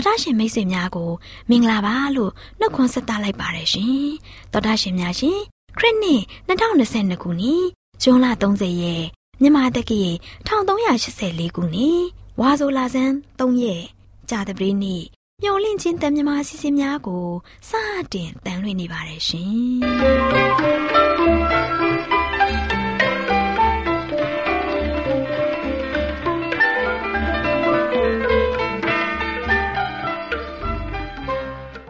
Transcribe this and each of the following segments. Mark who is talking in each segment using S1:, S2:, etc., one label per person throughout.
S1: တော်တာရှင်မိတ်ဆွေများကိုမင်္ဂလာပါလို့နှုတ်ခွန်းဆက်သလိုက်ပါတယ်ရှင်တော်တာရှင်များရှင်ခရစ်နှစ်2022ခုနှစ်ဇွန်လ30ရက်မြန်မာတက္ကီ1384ခုနှစ်ဝါဆိုလာဇန်3ရက်ကြာတပတေးနေ့မျော်လင့်ခြင်းတန်မြမာစီစဉ်များကိုစတင်တန်လွှင့်နေပါတယ်
S2: ရှင်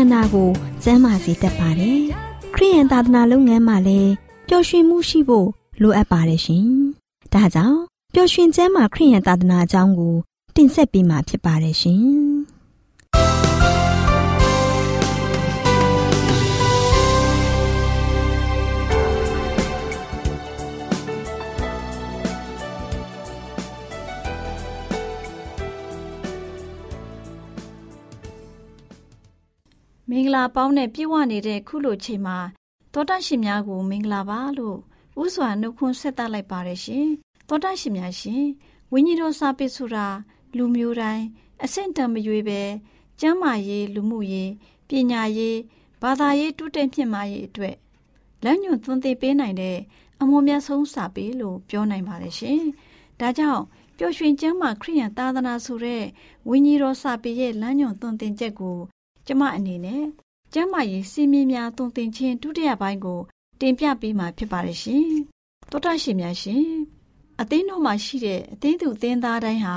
S1: န္ဓာကိုကျန်းမာစေတတ်ပါတယ်။ခရိယန်သာသနာလုပ်ငန်းမှာလည်းပျော်ရွှင်မှုရှိဖို့လိုအပ်ပါတယ်ရှင်။ဒါကြောင့်ပျော်ရွှင်ချမ်းသာခရိယန်သာသနာအကြောင်းကိုတင်ဆက်ပေးမှာဖြစ်ပါတယ်ရှင်။
S3: မင်္ဂလာပေါင်းနဲ့ပြည့်ဝနေတဲ့ခုလိုချိန်မှာတောတရှင်များကို မင်္ဂလာပါလို့ဥစွာနှုတ်ခွန်းဆက်သလိုက်ပါတယ်ရှင်တောတရှင်များရှင်ဝိညာဉ်တော်စာပေဆိုတာလူမျိုးတိုင်းအဆင့်တန်မရွေးပဲကျမ်းမာရေးလူမှုရေးပညာရေးဘာသာရေးတိုးတက်မြင့်မားရေးအတွက်လမ်းညွှန်သွန်သင်ပေးနိုင်တဲ့အမွန်မြတ်ဆုံးစာပေလို့ပြောနိုင်ပါတယ်ရှင်ဒါကြောင့်ပျော်ရွှင်ကျမ်းမာခရိယန်သာသနာဆိုတဲ့ဝိညာဉ်တော်စာပေရဲ့လမ်းညွှန်သွန်သင်ချက်ကို ကျမအနေနဲ့ကျမ်းမာရေးစီမင်းများသွန်သင်ခြင်းဒုတိယပိုင်းကို တင်ပြပေးမှာဖြစ်ပါတယ်ရှင်တောတာရှင်များရှင်အသင်းတော်မှာရှိတဲ့အသင်းသူအသင်းသားတိုင်းဟာ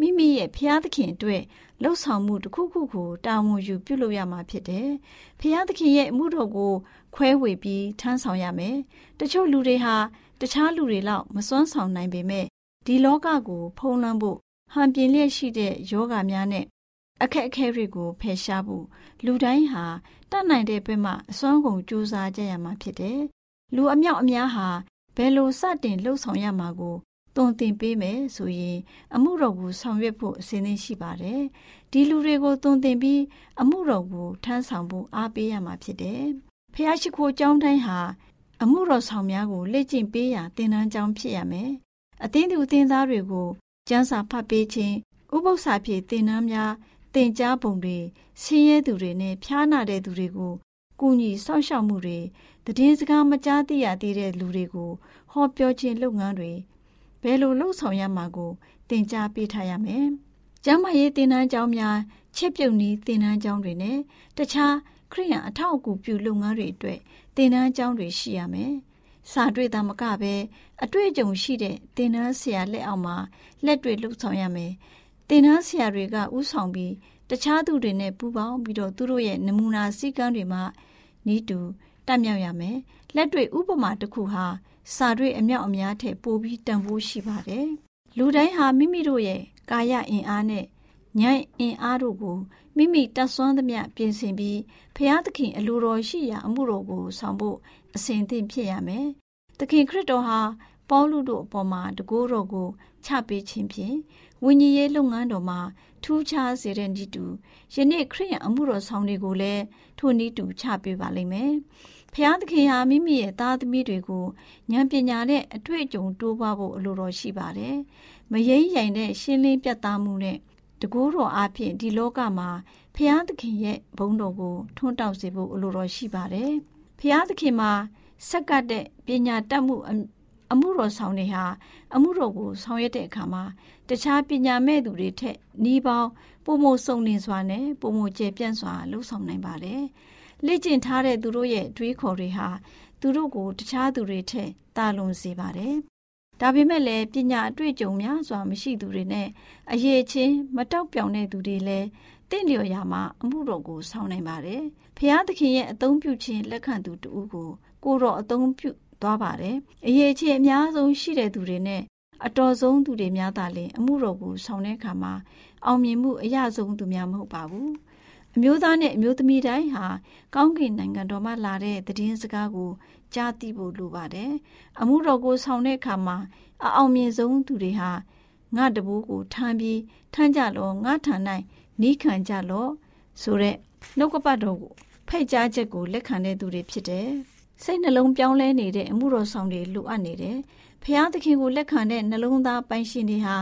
S3: မိမိရဲ့ဖျားသခင်အတွက်လှုပ်ဆောင်မှုတစ်ခုခုကိုတာဝန်ယူပြုလုပ်ရမှာဖြစ်တယ်။ဖျားသခင်ရဲ့အမှုတော်ကို ခွဲဝေပြီးထမ်းဆောင်ရမယ်။တချို့လူတွေဟာတခြားလူတွေလောက်မစွမ်းဆောင်နိုင်ပေမဲ့ဒီလောကကို ဖုံးလွှမ်းဖို့ဟန်ပြင်းလျက်ရှိတဲ့ယောဂများနဲ့ အခက်အခဲတွေကိုဖယ်ရှားဖို့လူတိုင်းဟာတတ်နိုင်တဲ့ဘက်မှအစွမ်းကုန်ကြိုးစားကြရမှာဖြစ်တယ်။လူအမြောက်အများဟာဘယ်လိုစတင်လှုပ်ဆောင်ရမှာကိုတုံသင်ပေးမယ်ဆိုရင် အမှုတော်ကိုဆောင်ရွက်ဖို့အစဉ်သင့်ရှိပါတယ်။ဒီလူတွေကိုတုံသင်ပြီးအမှုတော်ကိုထမ်းဆောင်ဖို့အားပေးရမှာဖြစ်တယ်။ဖះရှိခိုးကျောင်းတိုင်းဟာအမှုတော်ဆောင်များကိုလေ့ကျင့်ပေးရာသင်တန်းကျောင်းဖြစ်ရမယ်။အသင်းသူအသင်းသားတွေကိုကျမ်းစာဖတ်ပေးခြင်းဥပုသ္စာပြေသင်တန်းများ သင်ကြားပုံတွေဆင်းရဲသူတွေနဲ့ဖျားနာတဲ့သူတွေကိုကူညီစောင့်ရှောက်မှုတွေတည်င်းစကားမကြားသိရသေးတဲ့လူတွေကိုဟောပြောခြင်းလုပ်ငန်းတွေဘယ်လိုလှုပ်ဆောင်ရမှာကိုသင်ကြားပေးထားရမယ်။ကျမ်းမာရေးသင်တန်းကျောင်းများချက်ပြုတ်နည်းသင်တန်းကျောင်းတွေနဲ့တခြားခရိယံအထောက်အကူပြုလုပ်ငန်းတွေအတွက်သင်တန်းကျောင်းတွေရှိရမယ်။စာတွေ့တာမကပဲအတွေ့အကြုံရှိတဲ့သင်တန်းဆရာလက်အောက်မှာလက်တွေ့လှုပ်ဆောင်ရမယ်။ သင်တန်းဆရာတွေကဥဆောင်ပြီးတခြားသူတွေနဲ့ပူးပေါင်းပြီးတော့သူတို့ရဲ့နမူနာစည်းကမ်းတွေမှာနီးတူတက်မြောက်ရမယ်။လက်တွေ့ဥပမာတစ်ခုဟာစာတွေ့အမြောက်အများထက်ပိုပြီးတန်ဖိုးရှိပါတယ်။လူတိုင်းဟာမိမိတို့ရဲ့ကာယအင်အားနဲ့ဉာဏ်အင်အားတို့ကိုမိမိတတ်ဆွမ်းသမျှပြင်ဆင်ပြီးဖျားသခင်အလိုတော်ရှိရာအမှုတော်ကိုဆောင်ဖို့အစဉ်သင့်ဖြစ်ရမယ်။သခင်ခရစ်တော်ဟာ ပေါလုတို့အပေါ်မှာတကူတော်ကိုချပေးခြင်းဖြင့်ဝိညာဉ်ရေးလုပ်ငန်းတော်မှာထူးခြားစေတဲ့ဤတူယနေ့ခရစ်ယာန်အမှုတော်ဆောင်တွေကိုလည်းထိုနည်းတူချပေးပါလိမ့်မယ်။ဖျားသခင်ဟာမိမိရဲ့သားသမီးတွေကိုဉာဏ်ပညာနဲ့အတွေ့အကြုံတိုးပွားဖို့အလိုတော်ရှိပါတယ်။မယိမ့်ရိုင်တဲ့ရှင်းလင်းပြတ်သားမှုနဲ့တကူတော်အဖြစ်ဒီလောကမှာဖျားသခင်ရဲ့ဘုန်းတော်ကိုထွန်းတောက်စေဖို့အလိုတော်ရှိပါတယ်။ဖျားသခင်မှာဆက်ကပ်တဲ့ပညာတတ်မှု အမှုတော်ဆောင်တွေဟာအမှုတော်ကိုဆောင်ရွက်တဲ့အခါမှာတခြားပညာမဲ့သူတွေထက်နှီးပေါင်းပုံမစုံလင်စွာနဲ့ပုံမကျပြန့်စွာလှုပ်ဆောင်နိုင်ပါတယ်။လေ့ကျင့်ထားတဲ့သူတို့ရဲ့တွေးခေါ်တွေဟာသူတို့ကိုတခြားသူတွေထက်တာလွန်စေပါတယ်။ဒါပေမဲ့လည်းပညာအတွေ့အကြုံများစွာမရှိသူတွေနဲ့အရေးချင်းမတောက်ပြောင်တဲ့သူတွေလည်းတင့်လျော်ရာမှာအမှုတော်ကိုဆောင်နိုင်ပါတယ်။ဖျားသခင်ရဲ့အသုံးပြုခြင်းလက်ခံသူတူကိုကိုတော့အသုံးပြု သွားပါတယ်။အရေးချင်းအများဆုံးရှိတဲ့သူတွေနဲ့အတော်ဆုံးသူတွေများသာလျှင်အမှုတော်ကိုဆောင်တဲ့အခါမှာအောင်မြင်မှုအရဆုံးသူများမဟုတ်ပါဘူး။အမျိုးသားနဲ့အမျိုးသမီးတိုင်းဟာကောင်းကင်နိုင်ငံတော်မှလာတဲ့သတင်းစကားကိုကြားသိဖို့လိုပါတယ်။အမှုတော်ကိုဆောင်တဲ့အခါမှာအအောင်မြင်ဆုံးသူတွေဟာငါတဘိုးကိုထမ်းပြီးထမ်းကြလောငါထံ၌နီးခံကြလောဆိုတဲ့နှုတ်ကပတ်တော်ကိုဖိတ်ကြားချက်ကိုလက်ခံတဲ့သူတွေဖြစ်တယ်။ စိတ်နှလုံးပြောင်းလဲနေတဲ့အမှုတော်ဆောင်တွေလိုအပ်နေတယ်။ဖျားသခင်ကိုလက်ခံတဲ့နှလုံးသားပိုင်ရှင်တွေဟာ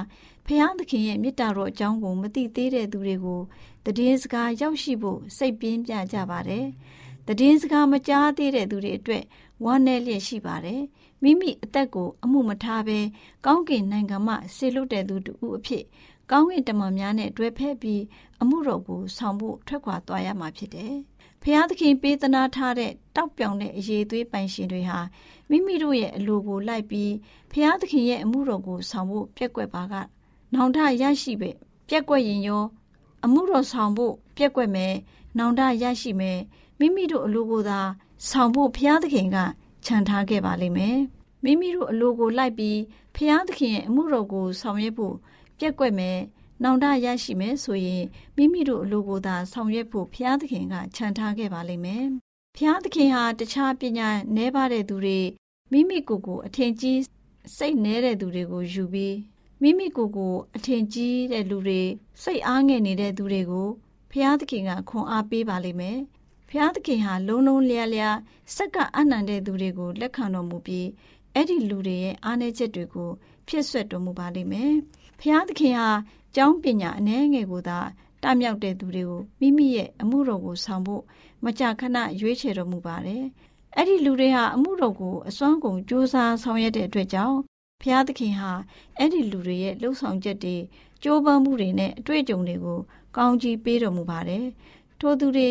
S3: ဖျားသခင်ရဲ့မေတ္တာတော်အကြောင်းကိုမသိသေးတဲ့သူတွေကိုတည်င်းစကားရောက်ရှိဖို့စိတ်ပြင်းပြကြပါတယ်။တည်င်းစကားမကြားသေးတဲ့သူတွေအတွက်ဝမ်းနည်းလျက်ရှိပါတယ်။မိမိအသက်ကိုအမှုမထားဘဲကောင်းကင်နိုင်ငံမှဆေလွတ်တဲ့သူတူအဖြစ်ကောင်းကင်တမန်များနဲ့တွဲဖက်ပြီးအမှုတော်ကိုဆောင်ဖို့ထွက်ခွာသွားရမှာဖြစ်တယ်။ ဖျားသခင်ပေးသနာထားတဲ့တောက်ပြောင်တဲ့အရေးသွေးပိုင်ရှင်တွေဟာမိမိတို့ရဲ့အလိုကိုလိုက်ပြီးဖျားသခင်ရဲ့အမှုတော်ကိုဆောင်ဖို့ပြက်ကွက်ပါကနောင်တရရှိပဲပြက်ကွက်ရင်ရော အမှုတော်ဆောင်ဖို့ပြက်ကွက်မယ်နောင်တရရှိမယ်မိမိတို့အလိုကိုသာဆောင်ဖို့ဘုရားသခင်ကခြံထားခဲ့ပါလိမ့်မယ်မိမိတို့အလိုကိုလိုက်ပြီးဘုရားသခင်ရဲ့အမှုတော်ကိုဆောင်ရွက်ဖို့ပြက်ကွက်မယ် နောင်တရရှိမယ်ဆိုရင်မိမိတို့အလိုကိုသာဆောင်ရွက်ဖို့ဘုရားသခင်ကခြံထားခဲ့ပါလိမ့်မယ်ဘုရားသခင်ဟာတခြားပညာနည်းပါးတဲ့သူတွေမိမိကိုယ်ကိုအထင်ကြီးစိတ်နည်းတဲ့သူတွေကိုယူပြီးမိမိကိုယ်ကိုအထင်ကြီးတဲ့လူတွေစိတ်အားငယ်နေတဲ့သူတွေကိုဖျားသခင်ကခွန်အားပေးပါလိမ့်မယ်ဖျားသခင်ဟာလုံးလုံးလျားလျားစက္ကအနန္တဲ့သူတွေကိုလက်ခံတော်မူပြီးအဲ့ဒီလူတွေရဲ့အားနည်းချက်တွေကိုဖြစ်ဆွတ်တော်မူပါလိမ့်မယ်။ ဖျားသခင်ဟာကျောင်းပညာအနည်းငယ်ကိုသာတမြောက်တဲ့သူတွေကိုမိမိရဲ့အမှုတော်ကိုဆောင်ဖို့မကြာခဏရွေးချယ်တော်မူပါတယ်။အဲ့ဒီလူတွေဟာအမှုတော်ကိုအစွမ်းကုန်ကြိုးစားဆောင်ရွက်တဲ့အတွက်ကြောင့်ဖျားသခင်ဟာအဲ့ဒီလူတွေရဲ့လှုပ်ဆောင်ချက်တွေကြိုးပမ်းမှုတွေနဲ့အတွေ့အကြုံတွေကိုကောင်းကြီးပေးတော်မူပါတယ်။ထို့သူတွေ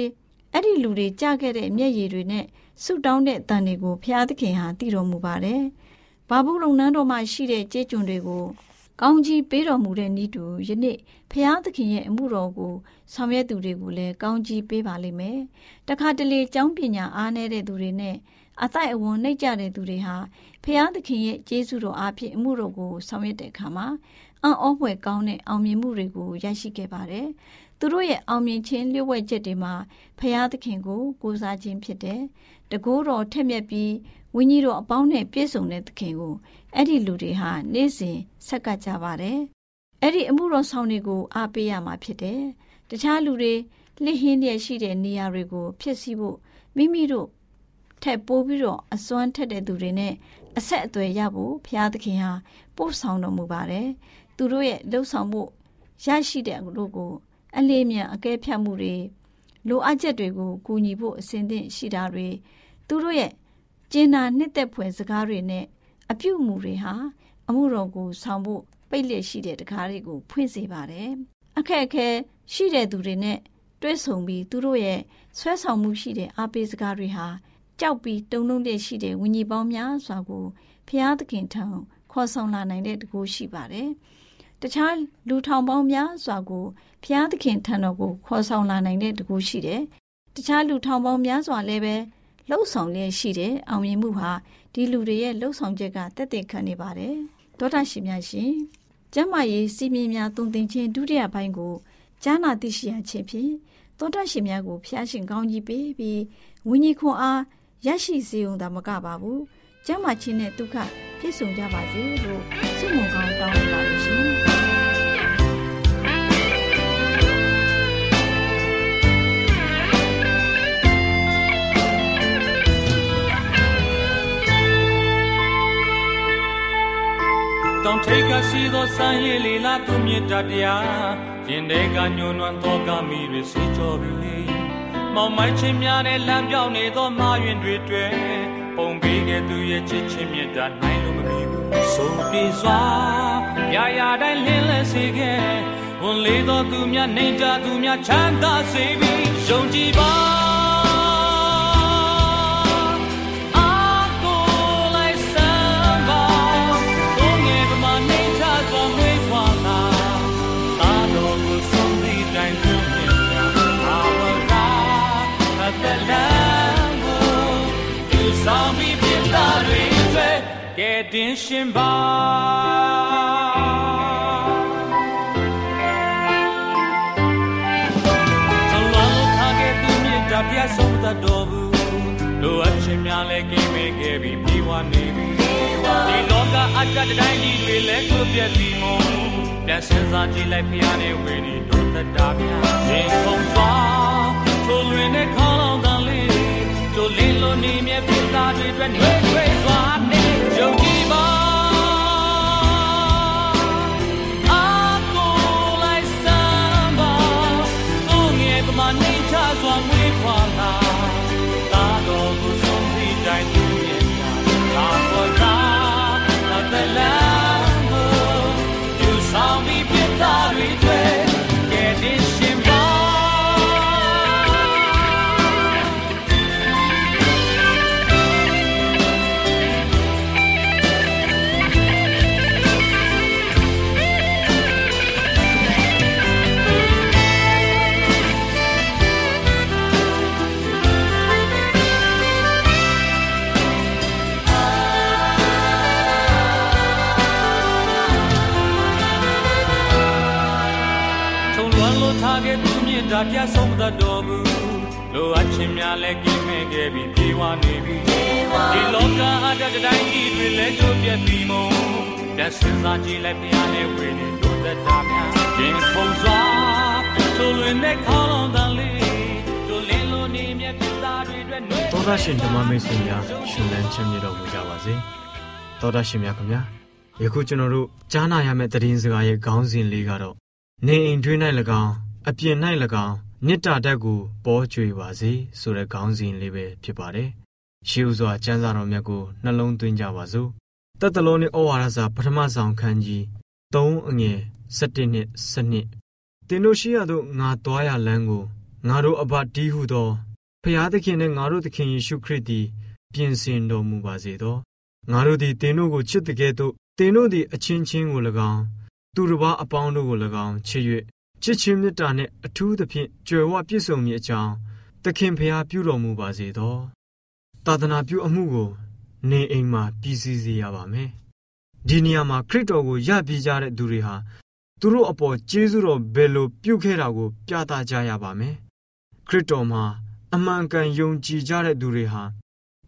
S3: အဲ့ဒီလူတွေကြားခဲ့တဲ့မျက်ရည်တွေနဲ့ဆုတောင်းတဲ့တန်တွေကိုဖျားသခင်ဟာတည်တော်မူပါတယ်။ဘာဘူးလုံနန်းတော်မှာရှိတဲ့ကြေးကျွန်တွေကို ကောင်းကြီးပေးတော်မူတဲ့ဤသူယနေ့ဖျားသခင်ရဲ့အမှုတော်ကိုဆောင်ရွက်သူတွေကိုလည်းကောင်းကြီးပေးပါလိမ့်မယ်။တခါတလေကျောင်းပညာအားနည်းတဲ့သူတွေနဲ့အတိုက်အဝန်နှိပ်ကြတဲ့သူတွေဟာဖျားသခင်ရဲ့ကျေးဇူးတော်အားဖြင့်အမှုတော်ကိုဆောင်ရွက်တဲ့အခါမှာအံ့ဩဖွယ်ကောင်းတဲ့အောင်မြင်မှုတွေကိုရရှိခဲ့ပါတယ်။ သူတို့ရဲ့အောင်မြင်ခြင်းလျှို့ဝှက်ချက်တွေမှာဖျားသခင်ကိုကိုးစားခြင်းဖြစ်တယ်။တကိုးတော်ထက်မြက်ပြီးဝိညာဉ်တော်အပေါင်းနဲ့ပြည့်စုံတဲ့သခင်ကိုအဲ့ဒီလူတွေဟာနေ့စဉ်ဆက်ကပ်ကြပါတယ်။အဲ့ဒီအမှုတော်ဆောင်တွေကိုအားပေးရမှာဖြစ်တယ်။တခြားလူတွေလှဟင်းတဲ့ရှိတဲ့နေရာတွေကိုဖြစ်စီဖို့မိမိတို့ထက်ပိုးပြီးတော့အစွမ်းထက်တဲ့သူတွေနဲ့အဆက်အသွယ်ရဖို့ဘုရားသခင်ဟာပို့ဆောင်တော်မူပါတယ်။သူတို့ရဲ့လှုပ်ဆောင်မှုရရှိတဲ့တို့ကို အလေးမြန်အကဲဖြတ်မှုတွေလိုအပ်ချက်တွေကိုကူညီဖို့အစဉ်သင့်ရှိတာတွေသူတို့ရဲ့ကျင်နာနှစ်သက်ဖွယ်စကားတွေနဲ့အပြုမူတွေဟာအမှုတော်ကိုဆောင်ဖို့ပိတ်လက်ရှိတဲ့တကားတွေကိုဖွင့်စေပါတယ်။အခက်အခဲရှိတဲ့သူတွေနဲ့တွဲဆုံပြီးသူတို့ရဲ့ဆွဲဆောင်မှုရှိတဲ့အားပေးစကားတွေဟာကြောက်ပြီးတုံလုံးတဲ့ရှိတဲ့ဝิญဉ်ပေါင်းများစွာကိုဖျားသခင်ထံခေါ်ဆောင်လာနိုင်တဲ့တကူရှိပါတယ်။ တခြားလူထောင်ပေါင်းများစွာကိုဖျားသခင်ထံတော်ကိုခေါ်ဆောင်လာနိုင်တဲ့တကူရှိတယ်။တခြားလူထောင်ပေါင်းများစွာလည်းပဲလှုပ်ဆောင်လျက်ရှိတဲ့အောင်မြင်မှုဟာဒီလူတွေရဲ့လှုပ်ဆောင်ချက်ကတက်တက်ခံနေပါတယ်။သောတာရှင်များရှင်ကျမ်းမာရေးစီမင်းများတုံသင်ခြင်းဒုတိယပိုင်းကိုကြားနာသိရှိရခြင်းဖြင့်သောတာရှင်များကိုဖျားရှင်ကောင်းကြီးပေးပြီးဝိညာဉ်ခွန်အားရရှိစေုံသာမကပါဘူးကျမ်းမာခြင်းနဲ့ဒုက္ခပြည့်စုံကြပါစေလို့ဆုမွန်ကောင်းတောင်းပါလို့ရှင်
S4: င်ထိတ်ကစီသောစံရည်လီလာသူမြတ်တရားရင်တဲ့ကညွန်နွမ်းသောကမိတွေစေကြောပြီလေမောင်မိုင်းချင်းများနဲ့လမ်းပြောင်းနေသောမာရင်တွေတွေ့ပုံပေးခဲ့သူရဲ့ချစ်ချင်းမြတ်တာနိုင်လို့မမီဘူးဆိုပြေစွာရာရာတိုင်းလင်းလဲစေခဲ့ဝန်လေးသောသူများနေကြသူများချမ်းသာစေပြီးယုံကြည်ပါ ရှင်ပါဆုံးလောထားခဲ့သူမြတ်တာပြဆုံးသတ်တော်ဘူးလိုအပ်ခြင်းများလည်းကင်းမဲ့ခဲ့ပြီးပြေဝနေပြီဒီလောကအတ္တတိုင်းကြီးတွေလည်းကိုပြက်ပြီးမို့ပြန်စင်စားကြည့်လိုက်ဖျားနေဝေနေတို့သက်တာများရင်ခုန်သွားထိုလွင်နဲ့ခေါင်းလောင်တန်လေးတို့လင်းလို့နေမြဲပြသားတွေအတွက်နှွေးထွေးစွာနေ တာပြဆုံးမတတ်တော်မူလိုအပ်ခြင်းများလည်းကင်းမဲ့ခဲ့ပြီးပြေဝနေပြီဒီလောကအတ္တတိုင်းကြီးတွေလည်းကျိုးပြတ်ပြီးမို့ပြန်စင်စားကြည့်လိုက်ပြရတဲ့ဝေနေတို့သက်တာများရင်ခုန်စွာထိုလွင်တဲ့ခေါလုံးတန်လေးတို့လင်းလို့နေမြဲ
S5: တော်တာရှင်ဓမ္မမိတ်ဆွေများရှင်လန်းချမ်းမြေတော်မူကြပါစေတော်တာရှင်များခင်ဗျာယခုကျွန်တော်တို့ကြားနာရမယ့်သတင်းစကားရဲ့ခေါင်းစဉ်လေးကတော့နေအိမ်တွင်း၌၎င်း အပြင်၌၎င်းမေတ္တာဓာတ်ကိုပေါ်ကျွေပါစေဆိုတဲ့ခေါင်းစဉ်လေးပဲဖြစ်ပါတယ်ရှေးဥစွာကျမ်းစာတော်မြတ်ကိုနှလုံးသွင်းကြပါစို့တတလုံးနဲ့ဩဝါဒစာပထမဆောင်ခန်းကြီး3အငယ်7နှစ်7နှစ်သင်တို့ရှိရသောငါသွားရလမ်းကိုငါတို့အဘတီးဟုသောဖျားသခင်နဲ့ငါတို့သခင်ယေရှုခရစ်သည်ပြင်ဆင်တော်မူပါစေသောငါတို့သည်သင်တို့ကိုချစ်တဲ့ကဲ့သို့သင်တို့သည်အချင်းချင်းကို၎င်းသူတစ်ပါးအပေါင်းတို့ကို၎င်းချစ်၍ ချစ်ချင်းမေတ္တာနှင့်အထူးသဖြင့်ကြွယ်ဝပြည့်စုံမည်အကြောင်းသခင်ဖျားပြုတော်မူပါစေသောသာသနာပြုအမှုကိုနေအိမ်မှာပြည်စည်းစေရပါမယ်ဒီနေရာမှာခရစ်တော်ကိုယပ်ပြီးကြတဲ့သူတွေဟာသူတို့အပေါ်ကျေးဇူးတော်ဘယ်လိုပြုခဲ့တာကိုပြသကြရပါမယ်ခရစ်တော်မှာအမှန်ကန်ယုံကြည်ကြတဲ့သူတွေဟာ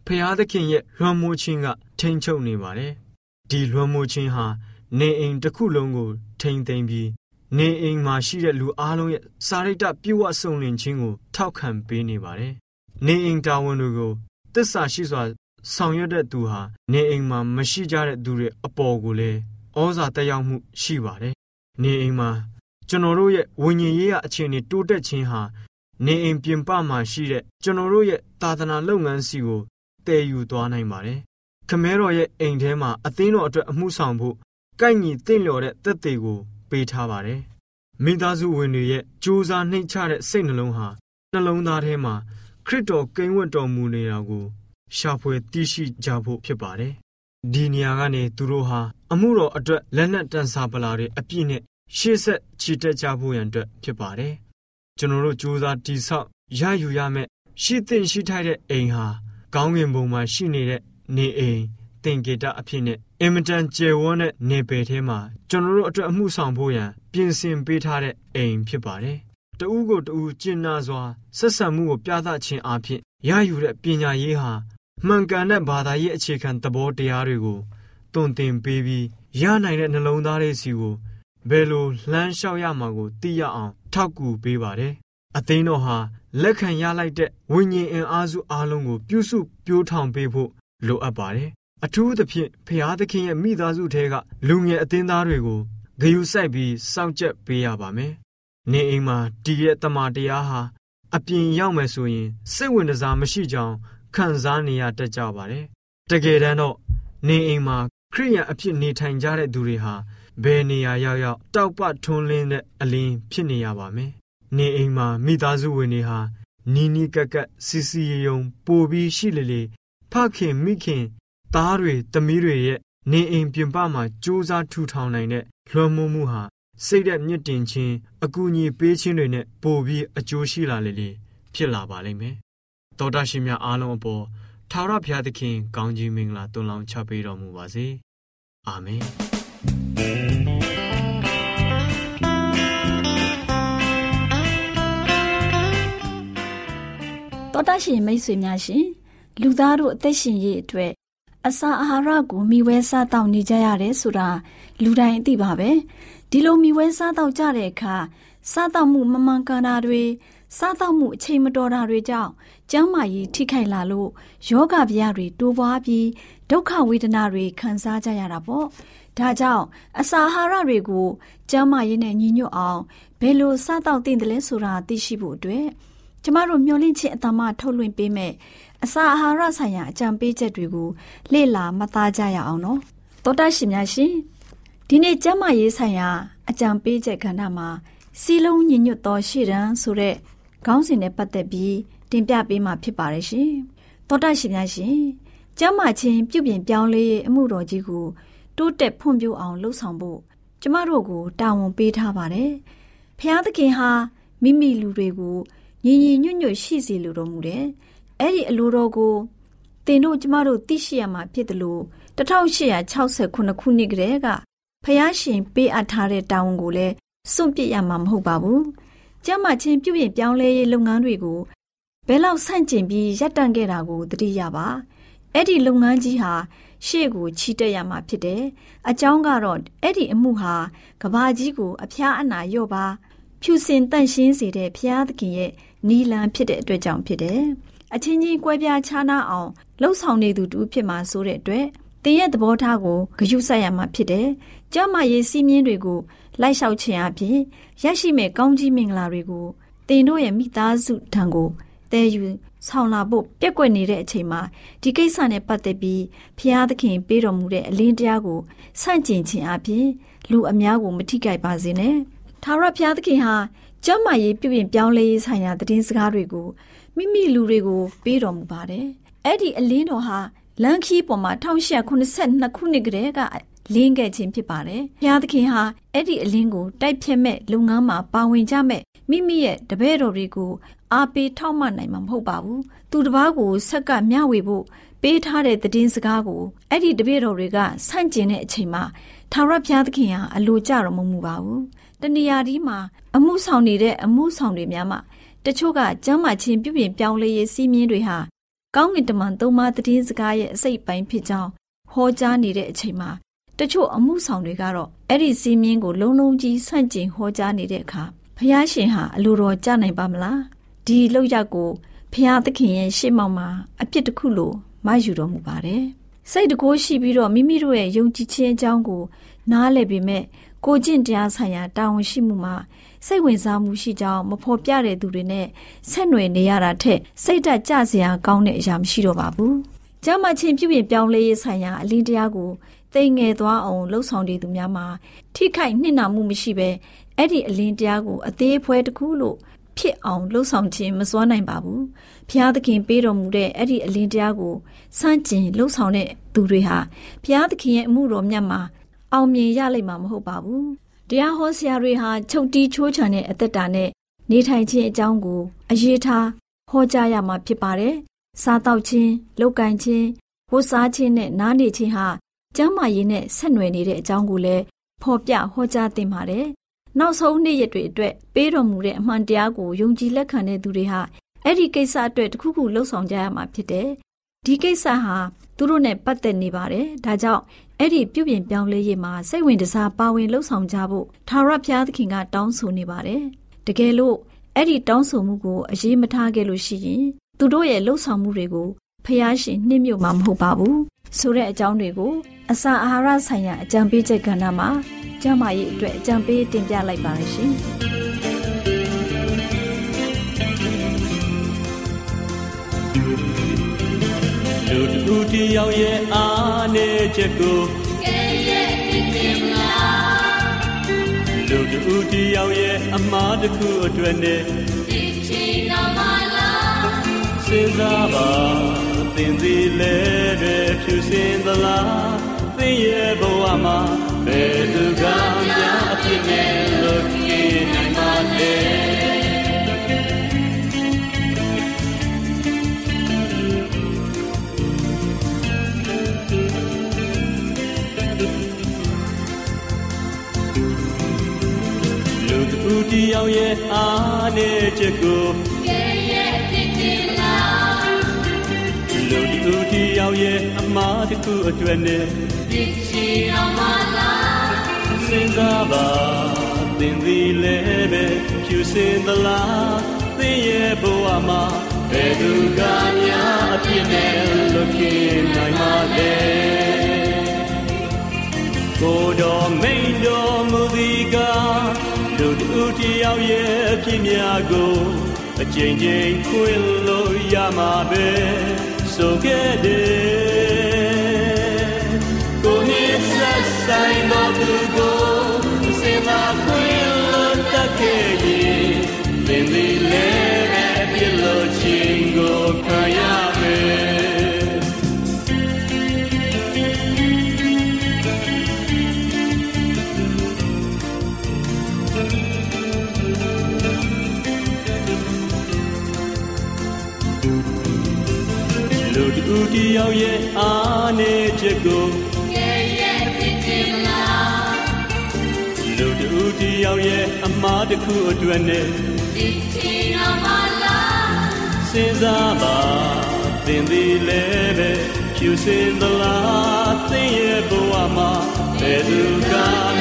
S5: ဖျားသခင်ရဲ့လွှမ်းမိုးခြင်းကထိန်ချုပ်နေပါတယ်။ဒီလွှမ်းမိုးခြင်းဟာနေအိမ်တစ်ခုလုံးကိုထိန်သိမ်းပြီး နေအိမ်မှာရှိတဲ့လူအလုံးရဲ့စာရိတ္တပြည့်ဝစုံလင်ခြင်းကိုထောက်ခံပေးနေပါတယ်။နေအိမ်တာဝန်တွေကိုတစ္ဆာရှိစွာဆောင်ရွက်တဲ့သူဟာနေအိမ်မှာမရှိကြတဲ့သူတွေအပေါ်ကိုလည်းဩဇာတက်ရောက်မှုရှိပါတယ်။နေအိမ်မှာကျွန်တော်တို့ရဲ့ဝိညာဉ်ရေးရအခြေအနေတိုးတက်ခြင်းဟာနေအိမ်ပြင်ပမှာရှိတဲ့ကျွန်တော်တို့ရဲ့သာသနာလုပ်ငန်းစီကိုတည်ယူသွားနိုင်ပါတယ်။ခမဲတော်ရဲ့အိမ်ထဲမှာအသင်းတော်အတွက်အမှုဆောင်ဖို့ကိုက်ညီတင့်လျော်တဲ့သက်သေကို ပေးထားပါတယ်။မိသားစုဝင်တွေရဲ့ကြိုးစားနှိမ့်ချတဲ့စိတ်နှလုံးဟာနှလုံးသားထဲမှာခရစ်တော်ကိန်းဝတ်တော်မူနေတာကိုရှာဖွေသိရှိကြဖို့ဖြစ်ပါတယ်။ဒီနေရာကနေသူတို့ဟာအမှုတော်အတွက်လက်နက်တန်စာပလာတွေအပြည့်နဲ့ရှေ့ဆက်ချီတက်ကြဖို့ရန်အတွက်ဖြစ်ပါတယ်။ကျွန်တော်တို့ကြိုးစားတည်ဆောက်ရယူရမယ့်ရှိသင့်ရှိထိုက်တဲ့အိမ်ဟာကောင်းကင်ဘုံမှာရှိနေတဲ့နေအိမ် သင်္ကေတအဖြစ်နဲ့အင်မတန်ကျယ်ဝန်းတဲ့နေပယ်ထဲမှာကျွန်တော်တို့အတွက်အမှုဆောင်ဖို့ရန်ပြင်ဆင်ပေးထားတဲ့အိမ်ဖြစ်ပါတယ်။တဦးကိုတဦးကျင့်နာစွာဆက်ဆံမှုကိုပြသခြင်းအပြင်ရယူတဲ့ပညာရေးဟာမှန်ကန်တဲ့ဘာသာရေးအခြေခံသဘောတရားတွေကိုတွင်တင်ပေးပြီးရနိုင်တဲ့နှလုံးသားလေးစီကိုဘယ်လိုလှမ်းလျှောက်ရမှာကိုသိရအောင်ထောက်ကူပေးပါတယ်။အသင်းတော်ဟာလက်ခံရလိုက်တဲ့ဝိညာဉ်အင်အားစုအလုံးကိုပြုစုပြိုးထောင်ပေးဖို့လိုအပ်ပါတယ်။ အထူးသဖြင့်ဖျားသခင်ရဲ့မိသားစုထဲကလူငယ်အသင်းသားတွေကိုဂယုစိုက်ပြီးစောင့်ကြပ်ပေးရပါမယ်။နေအိမ်မှာတည်ရဲ့တမန်တရားဟာအပြင်ရောက်မယ်ဆိုရင်စိတ်ဝင်စားမရှိကြောင်ခံစားနေရတတ်ကြပါတယ်။တကယ်တမ်းတော့နေအိမ်မှာခရိယံအဖြစ်နေထိုင်ကြတဲ့သူတွေဟာဘယ်နေရာရောက်ရောက်တောက်ပထွန်းလင်းတဲ့အလင်းဖြစ်နေရပါမယ်။နေအိမ်မှာမိသားစုဝင်တွေဟာနီးနီးကက်ကက်စီစီယုံ ပိုပြီးရှိလေလေဖခင်မိခင် သားတွေသမီးတွေရဲ့နေအိမ်ပြင်ပမှာစူးစမ်းထူထောင်နိုင်တဲ့လွှမ်းမိုးမှုဟာစိတ်သက်မြင့်တင်ခြင်းအကူအညီပေးခြင်းတွေနဲ့ပိုပြီးအကျိုးရှိလာလေလေဖြစ်လာပါလိမ့်မယ်။သောတာရှင်များအားလုံးအပေါ်ထာဝရဘုရားသခင်ကောင်းကြီးမင်္ဂလာတွန်းလောင်းချပေးတော်မူပါစေ။အာမင်။
S3: တောတရှင်မိတ်ဆွေများရှင်လူသားတို့အသက်ရှင်ရေးအတွက် အစာအာဟာရကိုမိဝဲစားတောက်နေကြရတယ်ဆိုတာလူတိုင်းအသိပါပဲဒီလိုမိဝဲစားတောက်ကြတဲ့အခါစားတောက်မှုမမှန်ကန်တာတွေစားတောက်မှုအချိန်မတော်တာတွေကြောင့်ကျန်းမာရေးထိခိုက်လာလို့ယောဂဗျာတွေတိုးပွားပြီးဒုက္ခဝေဒနာတွေခံစားကြရတာပေါ့ဒါကြောင့်အစာအာဟာရတွေကိုကျန်းမာရေးနဲ့ညီညွတ်အောင်ဘယ်လိုစားတောက်သင့်တယ်လဲဆိုတာသိရှိဖို့အတွက်ကျမတို့မျှဝင့်ခြင်းအတမထုတ်လွှင့်ပေးမယ် အစာအာဟာရဆိုင်ရာအကြံပေးချက်တွေကိုလေ့လာမှတ်သားကြရအောင်နော်သောတာရှင်များရှင်ဒီနေ့ကျမ်းမာရေးဆိုင်ရာအကြံပေးချက်ကဏ္ဍမှာစီလုံးညညွတ်သောရှေ့တန်းဆိုတဲ့ခေါင်းစဉ်နဲ့ပတ်သက်ပြီးတင်ပြပေးမှာဖြစ်ပါတယ်ရှင်သောတာရှင်များရှင်ကျမ်းမာခြင်းပြုပြင်ပြောင်းလဲရေးအမှုတော်ကြီးကိုတိုးတက်ဖွံ့ဖြိုးအောင်လှုပ်ဆောင်ဖို့ကျမတို့ကိုတာဝန်ပေးထားပါတယ်ဖျားသခင်ဟာမိမိလူတွေကိုညီညီညွတ်ညွတ်ရှိစေလိုတော်မူတယ်။ အဲ့ဒီအလိုတော်ကိုတင်တို့ကျမတို့သိရှိရမှာဖြစ်တယ်လို့1869ခုနှစ်ကတည်းကဖျားရှင်ပေးအပ်ထားတဲ့တာဝန်ကိုလည်းစွန့်ပစ်ရမှာမဟုတ်ပါဘူး။ကျမချင်းပြုပြင်ပြောင်းလဲရေးလုပ်ငန်းတွေကိုဘယ်လောက်ဆန့်ကျင်ပြီးရပ်တန့်ခဲ့တာကိုသတိရပါ။အဲ့ဒီလုပ်ငန်းကြီးဟာရှေ့ကိုချီတက်ရမှာဖြစ်တယ်။အကြောင်းကတော့အဲ့ဒီအမှုဟာကဘာကြီးကိုအဖျားအနာရော့ပါဖြူစင်တန့်ရှင်းစေတဲ့ဘုရားသခင်ရဲ့နီလန်ဖြစ်တဲ့အတွက်ကြောင့်ဖြစ်တယ် အချင်းချင်းကွဲပြားခြားနားအောင်လှုပ်ဆောင်နေသူတူဖြစ်မှာဆိုတဲ့အတွက်တင်ရဲ့သဘောထားကိုဂရုစိုက်ရမှာဖြစ်တယ်။ကျမရေးစီးမြင်းတွေကိုလိုက်လျှောက်ခြင်းအပြင်ရရှိမဲ့ကောင်းကြီးမင်္ဂလာတွေကိုတင်တို့ရဲ့မိသားစုထံကိုတည်ယူဆောင်လာဖို့ပြက်ကွက်နေတဲ့အချိန်မှာဒီကိစ္စနဲ့ပတ်သက်ပြီးဖျားသခင်ပေးတော်မူတဲ့အလင်းတရားကိုဆန့်ကျင်ခြင်းအပြင်လူအများကိုမထိခိုက်ပါစေနဲ့။ထာဝရဘုရားသခင်ဟာကျမ်းမာရေးပြုပြင်ပြောင်းလဲရေးဆိုင်ရာသတင်းစကားတွေကို မိမိလူတွေကိုပေးတော်မူပါတယ်။အဲ့ဒီအလင်းတော်ဟာလန်ခီပေါ်မှာ1882ခုနှစ်ကတည်းကလင်းခဲ့ခြင်းဖြစ်ပါတယ်။ဘုရားသခင်ဟာအဲ့ဒီအလင်းကိုတိုက်ဖြတ်မဲ့လုပ်ငန်းမှာပါဝင်ကြမဲ့မိမိရဲ့တပည့်တော်တွေကိုအားပေးထောက်မနိုင်မှာမဟုတ်ပါဘူး။သူတစ်ပါးကိုဆက်ကမျှဝေဖို့ပေးထားတဲ့သတင်းစကားကိုအဲ့ဒီတပည့်တော်တွေကဆန့်ကျင်တဲ့အချိန်မှာထာဝရဘုရားသခင်ဟာအလိုကြတော်မမူပါဘူး။တဏှာဒီမှာအမှုဆောင်နေတဲ့အမှုဆောင်တွေများမှာ တချို့ကကျမ်းမာခြင်းပြုပြင်ပြောင်းလဲရေးစီးမြင်တွေဟာကောင်းကင်တမန်သုံးပါးသတင်းစကားရဲ့အစိတ်ပိုင်းဖြစ်ကြောင်းဟောကြားနေတဲ့အချိန်မှာတချို့အမှုဆောင်တွေကတော့အဲ့ဒီစီးမြင်ကိုလုံးလုံးကြီးဆန့်ကျင်ဟောကြားနေတဲ့အခါဖះရှင်ဟာအလိုတော်ကြနိုင်ပါမလားဒီလောက်ရက်ကိုဖះသခင်ရဲ့ရှေ့မှောက်မှာအပြစ်တစ်ခုလိုမယူတော်မူပါတယ်စိတ်တကိုးရှိပြီးတော့မိမိတို့ရဲ့ယုံကြည်ခြင်းအကြောင်းကို နားလည်ပေမဲ့ကိုကျင့်တရားဆိုင်ရာတာဝန်ရှိမှုမှာ စိတ်ဝင်စားမှုရှိကြောင်းမဖော်ပြတဲ့သူတွေနဲ့ဆက်နွယ်နေရတာထက်စိတ်ဓာတ်ကြစရာကောင်းတဲ့အရာမရှိတော့ပါဘူး။ကျမ်းမာခြင်းပြုပြင်ပြောင်းလဲရေးဆိုင်ရာအလင်းတရားကိုသိငယ်သွားအောင်လှုပ်ဆောင်နေသူများမှာထိခိုက်နှိမ့်နာမှုမရှိဘဲအဲ့ဒီအလင်းတရားကိုအသေးဖွဲတစ်ခုလို့ဖြစ်အောင်လှုပ်ဆောင်ခြင်းမစွမ်းနိုင်ပါဘူး။ဘုရားသခင်ပေးတော်မူတဲ့အဲ့ဒီအလင်းတရားကိုစန့်ကျင်လှုပ်ဆောင်တဲ့သူတွေဟာဘုရားသခင်ရဲ့အမှုတော်မြတ်မှာအောင်မြင်ရလိမ့်မှာမဟုတ်ပါဘူး။ တရားဟောဆရာတွေဟာချုပ်တီးချိုးချံတဲ့အသက်တာနဲ့နေထိုင်ခြင်းအကြောင်းကိုအရေးထားဟောကြားရမှာဖြစ်ပါတယ်။စားတောက်ခြင်း၊လုပ်ကိုင်ခြင်း၊ဝတ်စားခြင်းနဲ့နားနေခြင်းဟာကျမ်းမာရေးနဲ့ဆက်နွယ်နေတဲ့အကြောင်းကိုလည်းဖော်ပြဟောကြားသင့်ပါတယ်။နောက်ဆုံးနေ့ရက်တွေအတွက်ပေးတော်မူတဲ့အမှန်တရားကိုယုံကြည်လက်ခံတဲ့သူတွေဟာအဲ့ဒီကိစ္စအတွက်တခုခုလှုပ်ဆောင်ကြရမှာဖြစ်တယ်။ဒီကိစ္စဟာသူတို့နဲ့ပတ်သက်နေပါတယ်။ဒါကြောင့် အဲ့ဒီပြုပြင်ပြောင်းလဲရေးမှာစိတ်ဝင်စားပါဝင်လှုပ်ဆောင်ကြဖို့ထာဝရဘုရားသခင်ကတောင်းဆိုနေပါတယ်။တကယ်လို့အဲ့ဒီတောင်းဆိုမှုကိုအရေးမထားခဲ့လို့ရှိရင်သူတို့ရဲ့လှုပ်ဆောင်မှုတွေကိုဖျားရှင်နှိမ့်မြုပ်မှာမဟုတ်ပါဘူး။ဆိုတဲ့အကြောင်းတွေကိုအစာအာဟာရဆိုင်ရာအကြံပေးချက်ကဏ္ဍမှာကျန်းမာရေးအတွက်အကြံပေးတင်ပြလိုက်ပါရရှင်။
S6: လူတူတယောက်ရဲ့အားနေချက်ကိုကဲရဲ့ပြင်လာလူတူတယောက်ရဲ့အမားတစ်ခုအတွက်နဲ့ဒီချီနာမလာစဉ်းစားပါသင်သည်လဲတဲ့ဖြူစင်သလားသင်ရဲ့ဘဝမှာဘယ်သူကများအဖြစ်နဲ့ တူတယောက်ရဲ့အားနဲ့ချက်ကိုကဲရဲ့ဖြစ်တင်လားလူတူတယောက်ရဲ့အမားတစ်ခုအတွက်နဲ့ဒီချီတော်မလားစဉ်းစားပါသင်သည်လည်းပဲဖြူစင်သလားသင်ရဲ့ဘဝမှာဘယ်သူကများအပြစ်နဲ့လွတ်ပြေးနိုင်မှာလဲကိုတော်မိန်တော်မူသည်က တို့တူတယောက်ရဲ့အဖြစ်များကိုအကျဉ်းချင်းခွင့်လို့ရမှာပဲဆိုခဲ့တယ်ဆိုင်တော်သူကိုစင်သာခွင့်လို့တတ်ခဲ့ရင်သင်သည်လည်းပဲပြလို့ချင်းကိုခံရ လူတူတယောက်ရဲ့အားနေချက်ကိုတယောက်ရဲ့အမားတစ်ခုအတွက်နဲ့ဒီချီတော်မလားစဉ်းစားပါသင်သည်လည်းပဲဖြူစင်သလားသင်ရဲ့ဘဝမှာဘယ်သူက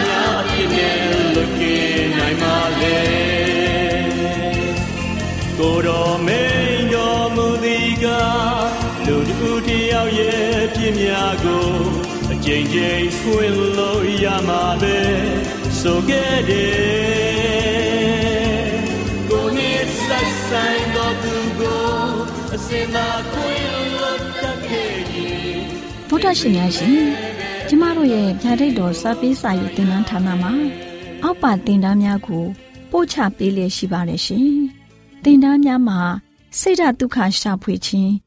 S6: များအဖြစ်နဲ့လွတ်ကင်းနိုင်မှာလဲကိုတော်မိန်တော်မူသည်က လူတူတယောက်ရဲ့ပြင်းများကိုအကြိမ်ကြိမ်ဖွင့်လို့ရမှာပဲဆိုခဲ့တယ်ကိုနေဆက်ဆိုင်တော့သူကိုအစင်သာခွင့်လို့တက်ခဲ့ရင်
S3: ဗုဒ္ဓရှင်များရှင်ကျမတို့ရဲ့ဗျာဒိတ်တော်စာပေးစာယူသင်တန်းဌာနမှာအောက်ပါသင်တန်းများကိုပို့ချပေးလျက်ရှိပါတယ်ရှင်သင်တန်းများမှာစိတ်ဓာတ်ဒုက္ခရှာဖွေခြင်း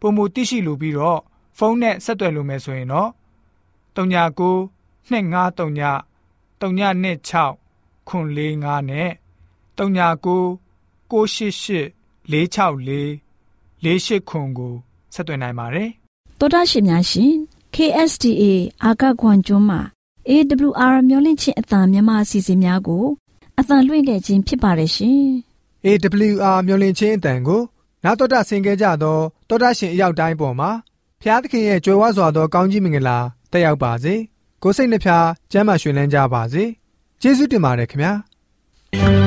S2: ပုံမသိရှိလိုပြီးတော့ဖုန်းနဲ့ဆက်သွယ်လို့မယ်ဆိုရင်တော့39 253 326ခွန်45နဲ့39 688 464 48ခွန်ကိုဆက်သွင်းနိုင်ပါတယ်။
S3: သောတာရှင်များရှင် KSTA အာကခွန်ကျွန်းမှာ AWR မျိုးလင့်ချင်းအတံမြန်မာအစီအစဉ်များကိုအတံလွှင့်ခဲ့ခြင်းဖြစ်ပါတယ်ရှင်။
S2: AWR မျိုးလင့်ချင်းအတံကို နာတော်တာဆင် गे ကြတော့တောတာရှင်အရောက်တိုင်းပေါ်မှာဖျားသခင်ရဲ့ကြွယ်ဝစွာသောကောင်းကြီးမင်္ဂလာတက်ရောက်ပါစေကိုစိတ်နှဖျားကျမ်းမာရွှင်လန်းကြပါစေကျေးဇူးတင်ပါတယ်ခင်ဗျာ